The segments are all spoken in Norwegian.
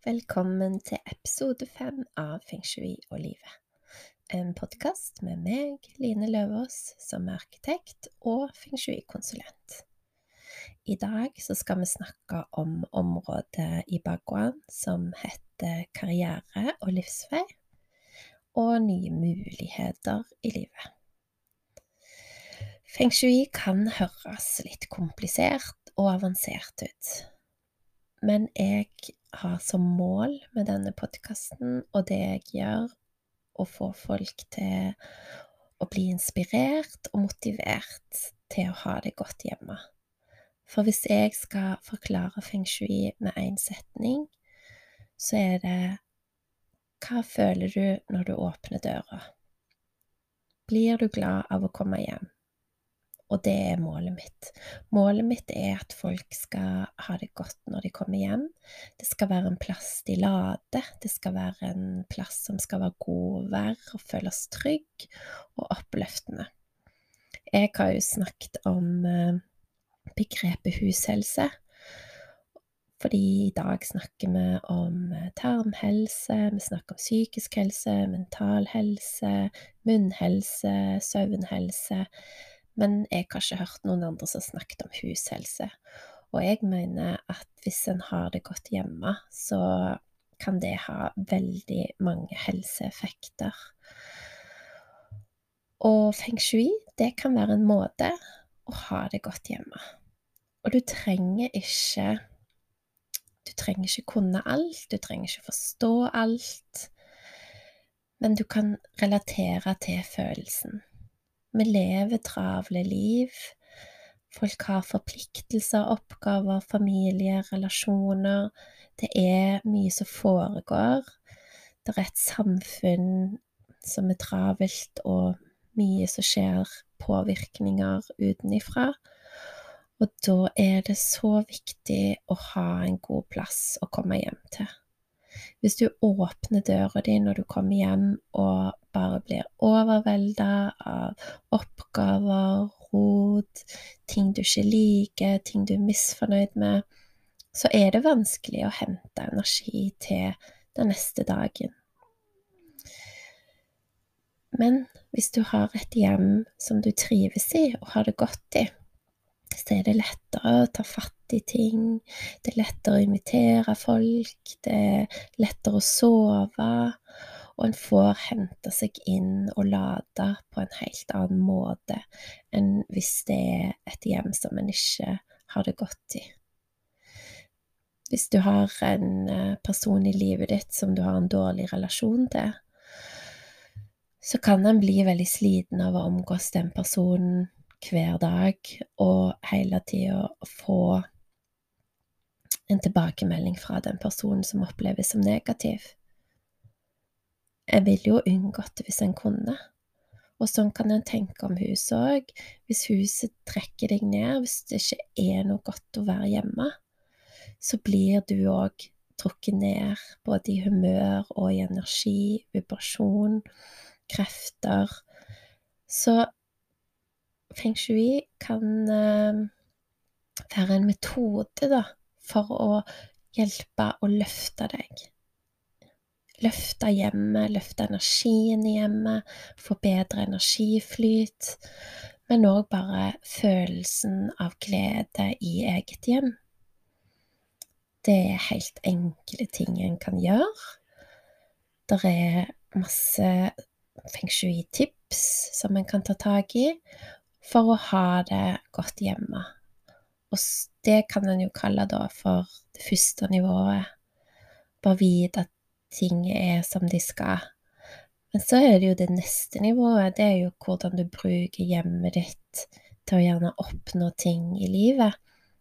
Velkommen til episode fem av Feng shui og livet. En podkast med meg, Line Løvaas, som er arkitekt og feng shui-konsulent. I dag skal vi snakke om området i Baguan som heter karriere og livsvei, og nye muligheter i livet. Feng shui kan høres litt komplisert og avansert ut men jeg har som mål med denne podkasten og det jeg gjør, å få folk til å bli inspirert og motivert til å ha det godt hjemme. For hvis jeg skal forklare feng shui med én setning, så er det Hva føler du når du åpner døra? Blir du glad av å komme hjem? Og det er målet mitt. Målet mitt er at folk skal ha det godt når de kommer hjem. Det skal være en plass de lader. Det skal være en plass som skal være god å være og føles trygg og oppløftende. Jeg har jo snakket om eh, begrepet hushelse. Fordi i dag snakker vi om eh, tarmhelse, vi snakker om psykisk helse, mental helse, munnhelse, søvnhelse men jeg har ikke hørt noen andre som snakket om hushelse. Og jeg mener at hvis en har det godt hjemme, så kan det ha veldig mange helseeffekter. Og feng shui, det kan være en måte å ha det godt hjemme. Og du trenger ikke Du trenger ikke kunne alt, du trenger ikke forstå alt, men du kan relatere til følelsen. Vi lever travle liv. Folk har forpliktelser, oppgaver, familie, relasjoner. Det er mye som foregår. Det er et samfunn som er travelt, og mye som skjer, påvirkninger utenifra. Og da er det så viktig å ha en god plass å komme hjem til. Hvis du åpner døra di når du kommer hjem og bare blir overvelda av oppgaver, rot, ting du ikke liker, ting du er misfornøyd med, så er det vanskelig å hente energi til den neste dagen. Men hvis du har et hjem som du trives i og har det godt i, så er det lettere å ta fatt i ting, det er lettere å invitere folk, det er lettere å sove, og en får hente seg inn og lade på en helt annen måte enn hvis det er et hjem som en ikke har det godt i. Hvis du har en eh, person i livet ditt som du har en dårlig relasjon til, så kan en bli veldig sliten av å omgås den personen hver dag, og hele tida få en tilbakemelding fra den personen som oppleves som negativ. Jeg vil jo unngått det hvis en kunne. Og sånn kan en tenke om huset òg. Hvis huset trekker deg ned, hvis det ikke er noe godt å være hjemme, så blir du òg trukket ned, både i humør og i energi, vibrasjon, krefter. Så feng shui kan uh, være en metode, da, for å hjelpe og løfte deg. Løfte hjemmet, løfte energien i hjemmet, få bedre energiflyt, men òg bare følelsen av glede i eget hjem. Det er helt enkle ting en kan gjøre. Det er masse feng shui-tips som en kan ta tak i, for å ha det godt hjemme. Og det kan en jo kalle da for det første nivået. Bare vite at ting er som de skal. Men så er det jo det neste nivået, det er jo hvordan du bruker hjemmet ditt til å gjerne oppnå ting i livet.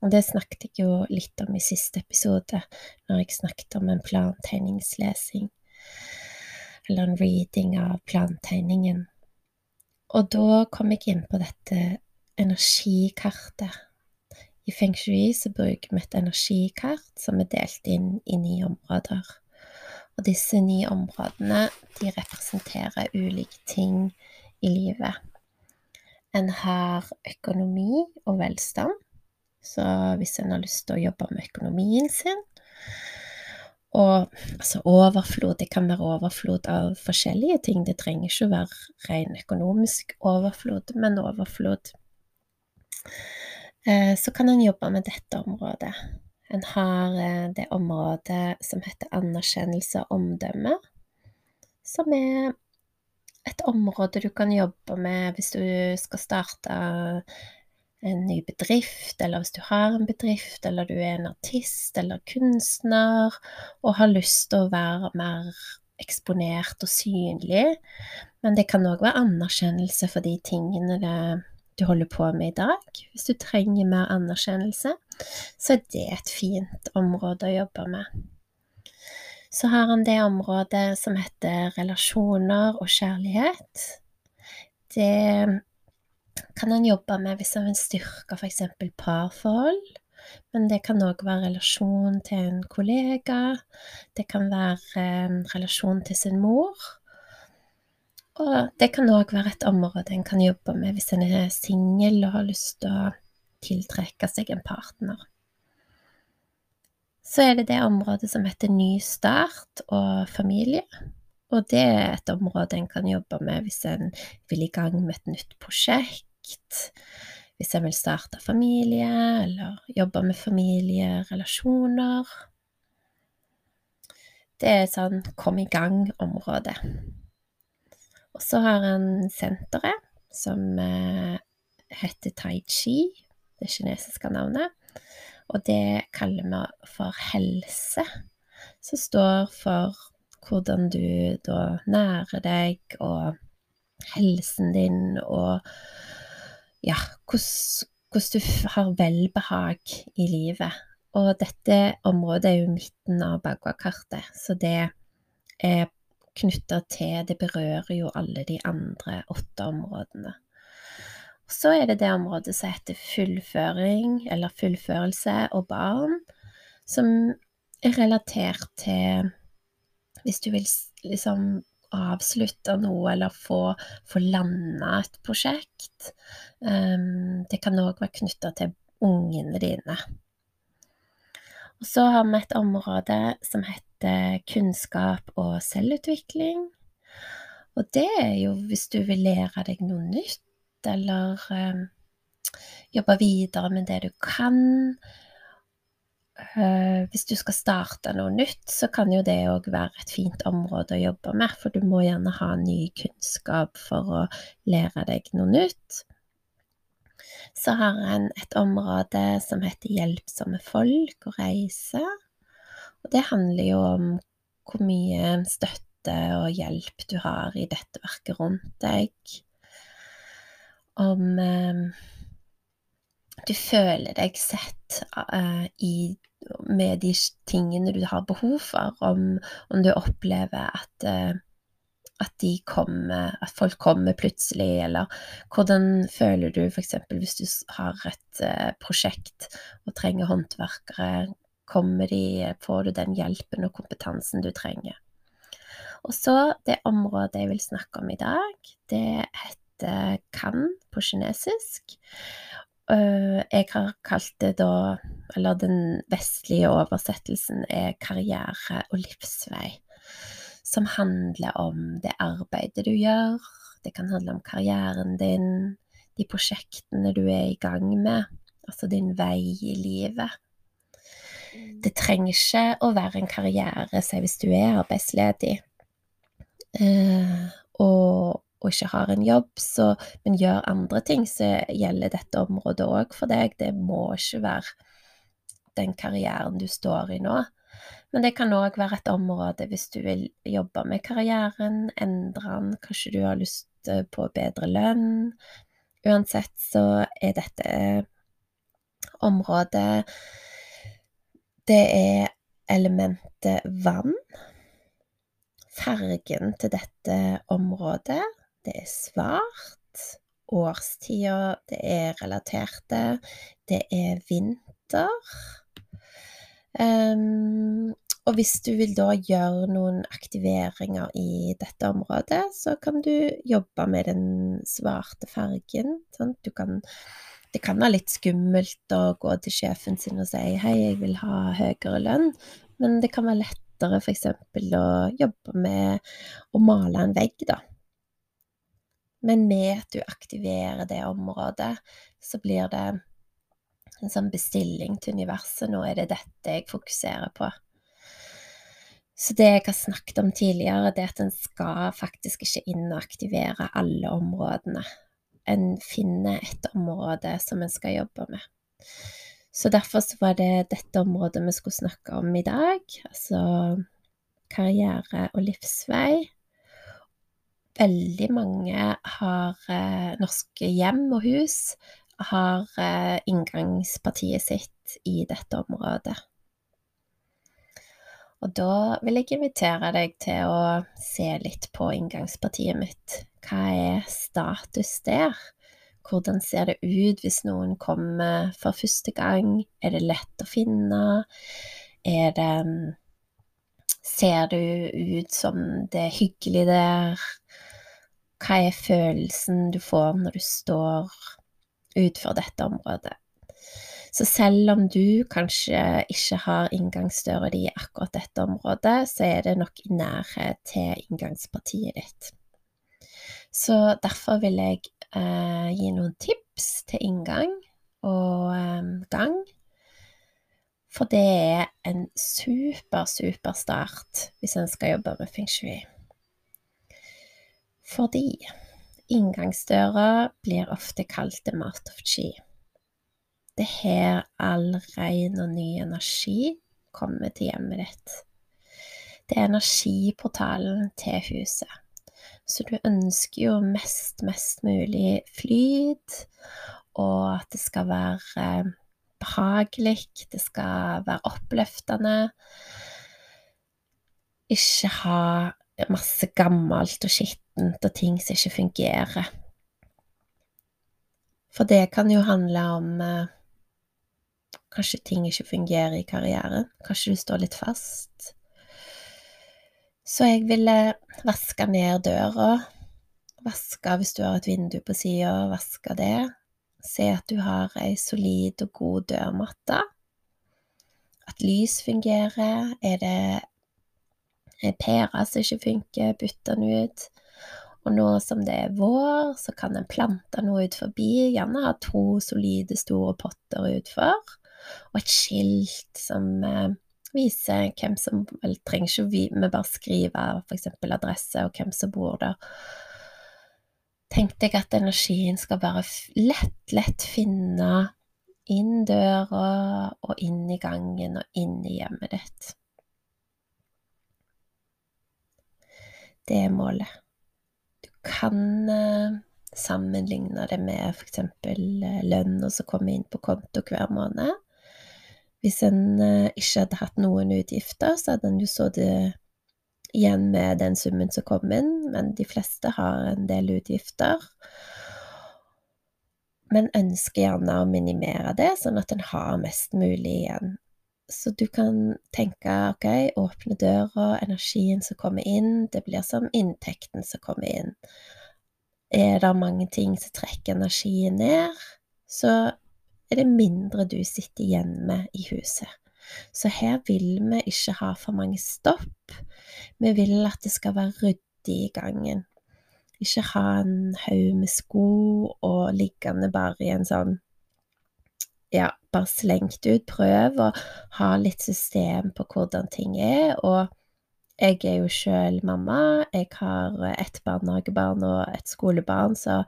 Og det snakket jeg jo litt om i siste episode, når jeg snakket om en plantegningslesing. Eller en reading av plantegningen. Og da kom jeg inn på dette energikartet. I feng shui så bruker vi et energikart som er delt inn i ni områder. Og disse ni områdene de representerer ulike ting i livet. En har økonomi og velstand, så hvis en har lyst til å jobbe med økonomien sin Og altså overflod, det kan være overflod av forskjellige ting. Det trenger ikke å være ren økonomisk overflod, men overflod. Eh, så kan en jobbe med dette området. En har eh, det området som heter anerkjennelse og omdømme, som er et område du kan jobbe med hvis du skal starte en ny bedrift, eller hvis du har en bedrift, eller du er en artist eller kunstner og har lyst til å være mer eksponert og synlig. Men det kan òg være anerkjennelse for de tingene du holder på med i dag. Hvis du trenger mer anerkjennelse, så er det et fint område å jobbe med. Så har han det området som heter relasjoner og kjærlighet. Det kan han jobbe med hvis han vil styrke f.eks. parforhold. Men det kan òg være relasjon til en kollega. Det kan være relasjon til sin mor. Og det kan òg være et område en kan jobbe med hvis en er singel og har lyst til å tiltrekke seg en partner. Så er det det området som heter ny start og familie. Og det er et område en kan jobbe med hvis en vil i gang med et nytt prosjekt hvis en vil starte familie, eller jobbe med familierelasjoner. Det er sånn kom i gang-område. Og så har han senteret, som eh, heter Tai Chi, det kinesiske navnet. Og det kaller vi for helse, som står for hvordan du da nærer deg, og helsen din, og ja, hvordan du har velbehag i livet. Og dette området er jo midten av bakgårdkartet, så det er knytta til Det berører jo alle de andre åtte områdene. Og så er det det området som heter fullføring, eller fullførelse og barn, som er relatert til Hvis du vil liksom avslutte noe eller få, få landa et prosjekt. Um, det kan òg være knytta til ungene dine. Og så har vi et område som heter kunnskap og selvutvikling. Og det er jo hvis du vil lære deg noe nytt, eller um, jobbe videre med det du kan, Uh, hvis du skal starte noe nytt, så kan jo det òg være et fint område å jobbe med, for du må gjerne ha ny kunnskap for å lære deg noe nytt. Så har en et område som heter hjelpsomme folk og reise. Og det handler jo om hvor mye støtte og hjelp du har i dette verket rundt deg. Om eh, du føler deg sett eh, i med de tingene du har behov for, om, om du opplever at, uh, at, de kommer, at folk kommer plutselig, eller hvordan føler du f.eks. hvis du har et uh, prosjekt og trenger håndverkere, kommer de, får du den hjelpen og kompetansen du trenger? Og så det området jeg vil snakke om i dag, det heter kan på kinesisk. Eh, jeg har kalt det da Eller den vestlige oversettelsen er karriere og livsvei. Som handler om det arbeidet du gjør. Det kan handle om karrieren din, de prosjektene du er i gang med. Altså din vei i livet. Det trenger ikke å være en karriere, si hvis du er arbeidsledig. eh, og og ikke har en jobb, så, men gjør andre ting, så gjelder dette området òg for deg. Det må ikke være den karrieren du står i nå. Men det kan òg være et område hvis du vil jobbe med karrieren, endre den, kanskje du har lyst på bedre lønn. Uansett så er dette området Det er elementet vann. Fargen til dette området det er svart. Årstida det er relaterte. Det er vinter. Um, og hvis du vil da gjøre noen aktiveringer i dette området, så kan du jobbe med den svarte fargen. Sånn. Kan, det kan være litt skummelt å gå til sjefen sin og si 'hei, jeg vil ha høyere lønn', men det kan være lettere f.eks. å jobbe med å male en vegg, da. Men med at du aktiverer det området, så blir det en sånn bestilling til universet. Nå er det dette jeg fokuserer på. Så det jeg har snakket om tidligere, det er at en skal faktisk ikke inn og alle områdene. En finner et område som en skal jobbe med. Så derfor så var det dette området vi skulle snakke om i dag, altså karriere og livsvei. Veldig mange har eh, norske hjem og hus har eh, inngangspartiet sitt i dette området. Og da vil jeg invitere deg til å se litt på inngangspartiet mitt. Hva er status der? Hvordan ser det ut hvis noen kommer for første gang? Er det lett å finne? Er det Ser det ut som det er hyggelig der? Hva er følelsen du får når du står utfor dette området? Så selv om du kanskje ikke har inngangsdøra di i akkurat dette området, så er det nok i nærhet til inngangspartiet ditt. Så derfor vil jeg eh, gi noen tips til inngang og eh, gang. For det er en super, super start hvis en skal jobbe med feng shui. Fordi inngangsdøra blir ofte kalt the mouth of chi. Det er her all ren og ny energi kommer til hjemmet ditt. Det er energiportalen til huset. Så du ønsker jo mest, mest mulig flyt, og at det skal være eh, behagelig, det skal være oppløftende. Ikke ha masse gammelt og skittent og ting som ikke fungerer. For det kan jo handle om eh, Kanskje ting ikke fungerer i karrieren. Kanskje du står litt fast. Så jeg ville vaske ned døra. Vaske hvis du har et vindu på sida, vaske det. Se at du har ei solid og god dørmatte. At lys fungerer. Er det pære som ikke funker, bytte den ut. Og nå som det er vår, så kan en plante noe ut forbi. Gjerne ha to solide, store potter utfor og et skilt som eh, viser hvem som Vel, trenger ikke vi, vi bare skrive f.eks. adresse og hvem som bor der. Tenkte jeg at energien skal bare lett, lett finne inn døra og inn i gangen og inn i hjemmet ditt. Det er målet. Kan eh, sammenligne det med f.eks. lønn lønna som kommer inn på konto hver måned. Hvis en eh, ikke hadde hatt noen utgifter, så hadde en jo sittet igjen med den summen som kom inn, men de fleste har en del utgifter. Men ønsker gjerne å minimere det, sånn at en har mest mulig igjen. Så du kan tenke ok, åpne døra, energien som kommer inn, det blir som inntekten som kommer inn. Er det mange ting som trekker energien ned, så er det mindre du sitter igjen med i huset. Så her vil vi ikke ha for mange stopp. Vi vil at det skal være ryddig i gangen. Ikke ha en haug med sko og liggende bare i en sånn Ja, bare slengt ut. Prøv å ha litt system på hvordan ting er, og jeg er jo sjøl mamma. Jeg har et barnehagebarn og et skolebarn, så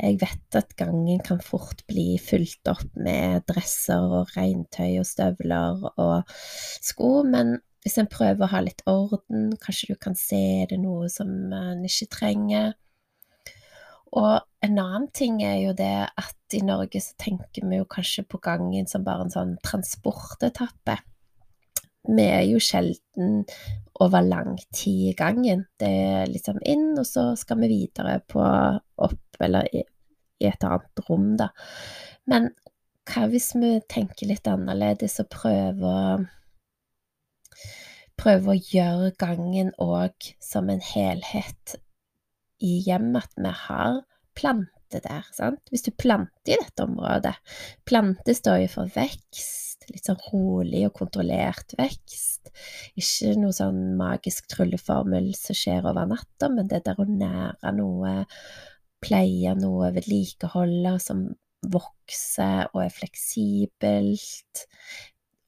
jeg vet at gangen kan fort bli fulgt opp med dresser og regntøy og støvler og sko, men hvis en prøver å ha litt orden, kanskje du kan se det noe som en ikke trenger. Og en annen ting er jo det at i Norge så tenker vi jo kanskje på gangen som bare en sånn transportetappe vi er jo sjelden over lang tid i gangen. Det er liksom inn, og så skal vi videre på opp, eller i, i et annet rom, da. Men hva hvis vi tenker litt annerledes og prøver å Prøve å gjøre gangen òg som en helhet i hjemmet. At vi har planter plante der, sant? Hvis du planter i dette området Plante står jo for vekst, litt sånn rolig og kontrollert vekst. Ikke noe sånn magisk trylleformel som skjer over natta, men det der å nære noe, pleie noe, vedlikeholde, som vokser og er fleksibelt.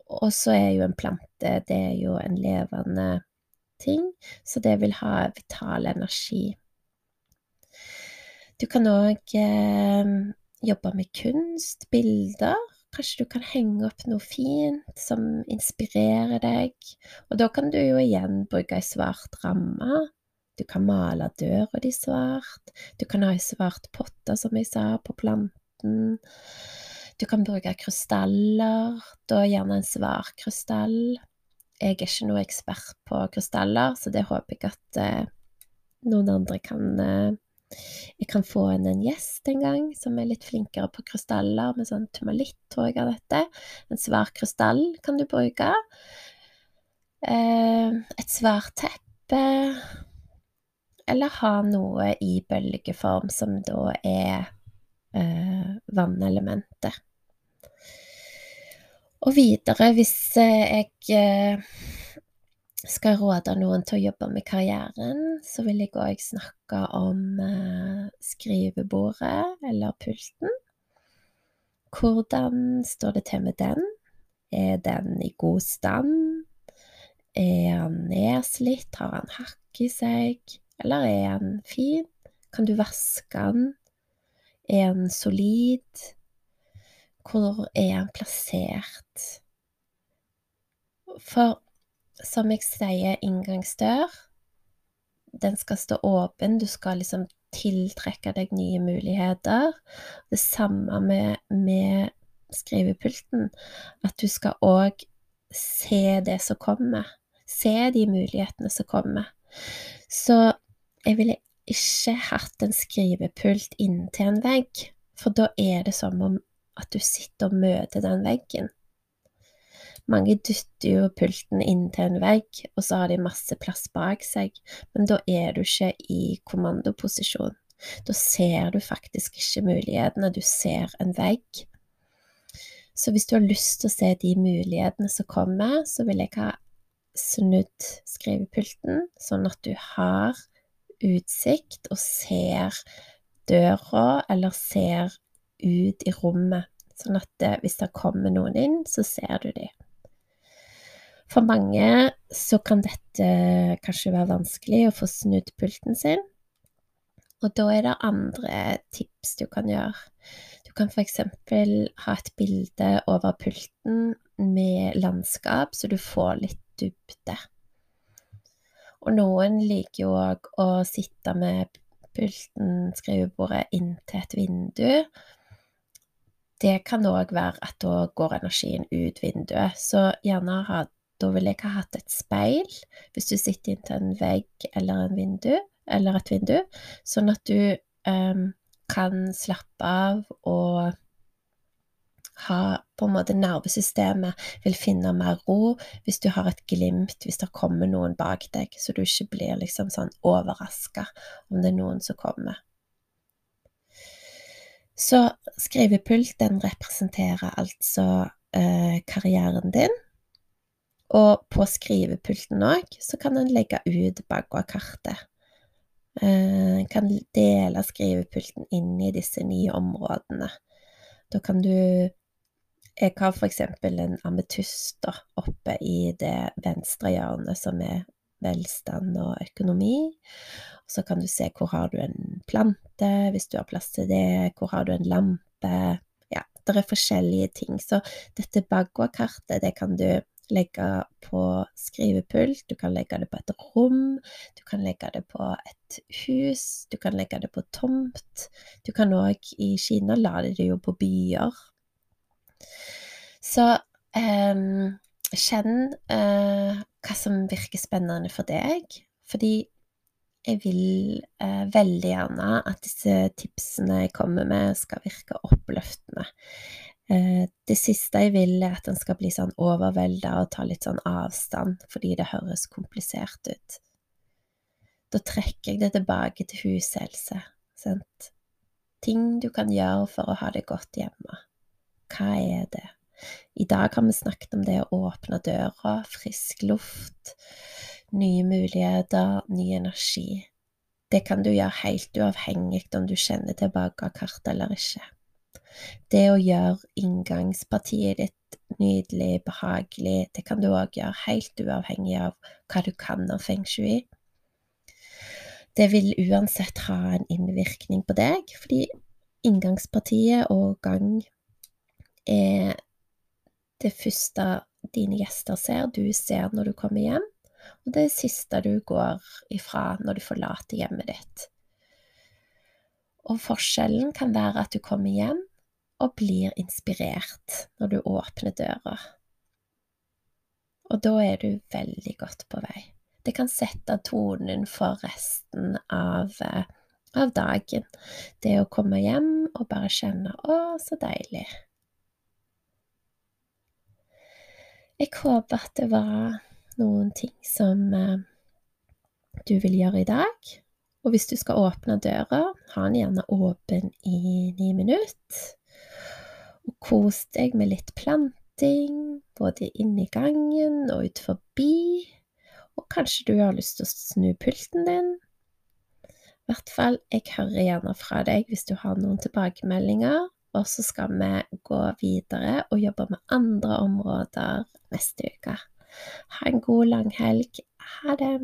Og så er jo en plante, det er jo en levende ting, så det vil ha vital energi. Du kan òg eh, jobbe med kunst, bilder. Kanskje du kan henge opp noe fint som inspirerer deg. Og da kan du jo igjen bruke ei svart ramme. Du kan male døra di svart. Du kan ha ei svart potte, som jeg sa, på planten. Du kan bruke krystaller, da gjerne en svart krystall. Jeg er ikke noe ekspert på krystaller, så det håper jeg at eh, noen andre kan eh, Jeg kan få inn en gjest en gang som er litt flinkere på krystaller, med sånn tumalitt, tror jeg av dette. En svær krystall kan du bruke. Eh, et svært teppe. Eller ha noe i bølgeform som da er eh, vannelementet. Og videre, hvis eh, jeg skal råde noen til å jobbe med karrieren, så vil jeg òg snakke om eh, skrivebordet eller pulten. Hvordan står det til med den? Er den i god stand? Er han nedslitt? Har han hakk i seg? Eller er han fin? Kan du vaske den? Er han solid? Hvor er han plassert? For som jeg sier, inngangsdør, den skal stå åpen, du skal liksom tiltrekke deg nye muligheter. Det samme med, med skrivepulten, at du skal òg se det som kommer. Se de mulighetene som kommer. Så jeg ville ikke hatt en skrivepult inntil en vegg, for da er det som om at du sitter og møter den veggen. Mange dytter jo pulten inntil en vegg, og så har de masse plass bak seg, men da er du ikke i kommandoposisjon. Da ser du faktisk ikke mulighetene, du ser en vegg. Så hvis du har lyst til å se de mulighetene som kommer, så vil jeg ha snudd skrivepulten, sånn at du har utsikt og ser døra, eller ser ut i rommet, sånn at det, hvis det kommer noen inn, så ser du dem. For mange så kan dette kanskje være vanskelig å få snudd pulten sin, og da er det andre tips du kan gjøre. Du kan eksempel ha et bilde over pulten med landskap, så du får litt dybde. Og noen liker jo òg å sitte med pulten, skrivebordet, inntil et vindu, det kan òg være at da går energien ut vinduet. Så gjerne ha, da vil jeg ha hatt et speil hvis du sitter inntil en vegg eller, en vindu, eller et vindu, sånn at du um, kan slappe av og ha på en måte nervesystemet vil finne mer ro hvis du har et glimt, hvis det kommer noen bak deg, så du ikke blir liksom sånn overraska om det er noen som kommer. Så skrivepult, den representerer altså eh, karrieren din. Og på skrivepulten òg så kan en legge ut Bagua-kartet. en kan dele skrivepulten inn i disse nye områdene. Da kan du Jeg har eksempel en ametyst oppe i det venstre hjørnet, som er velstand og økonomi. Så kan du se hvor har du en plante, hvis du har plass til det, hvor har du en lampe Ja, det er forskjellige ting. Så dette baggårdkartet, det kan du legge på skrivepult, du kan legge det på et rom, du kan legge det på et hus, du kan legge det på tomt. Du kan òg i Kina la de det jo på byer. Så eh, kjenn eh, hva som virker spennende for deg, fordi jeg vil eh, veldig gjerne at disse tipsene jeg kommer med, skal virke oppløftende. Eh, det siste jeg vil, er at en skal bli sånn overvelda og ta litt sånn avstand, fordi det høres komplisert ut. Da trekker jeg det tilbake til hushelse. Sant? ting du kan gjøre for å ha det godt hjemme. Hva er det? I dag har vi snakket om det å åpne døra, frisk luft, nye muligheter, ny energi. Det kan du gjøre helt uavhengig om du kjenner til bakerkartet eller ikke. Det å gjøre inngangspartiet ditt nydelig, behagelig, det kan du òg gjøre helt uavhengig av hva du kan om feng shui. Det vil uansett ha en innvirkning på deg, fordi inngangspartiet og gang er det første dine gjester ser, du ser når du kommer hjem, og det siste du går ifra når du forlater hjemmet ditt. Og forskjellen kan være at du kommer hjem og blir inspirert når du åpner døra. Og da er du veldig godt på vei. Det kan sette tonen for resten av, eh, av dagen. Det å komme hjem og bare kjenne 'Å, så deilig'. Jeg håper at det var noen ting som eh, du vil gjøre i dag. Og hvis du skal åpne døra, ha den gjerne åpen i ni minutter. Og kos deg med litt planting, både inni gangen og ut forbi. Og kanskje du har lyst til å snu pulten din. I hvert fall, jeg hører gjerne fra deg hvis du har noen tilbakemeldinger. Og så skal vi gå videre og jobbe med andre områder neste uke. Ha en god langhelg. Ha det.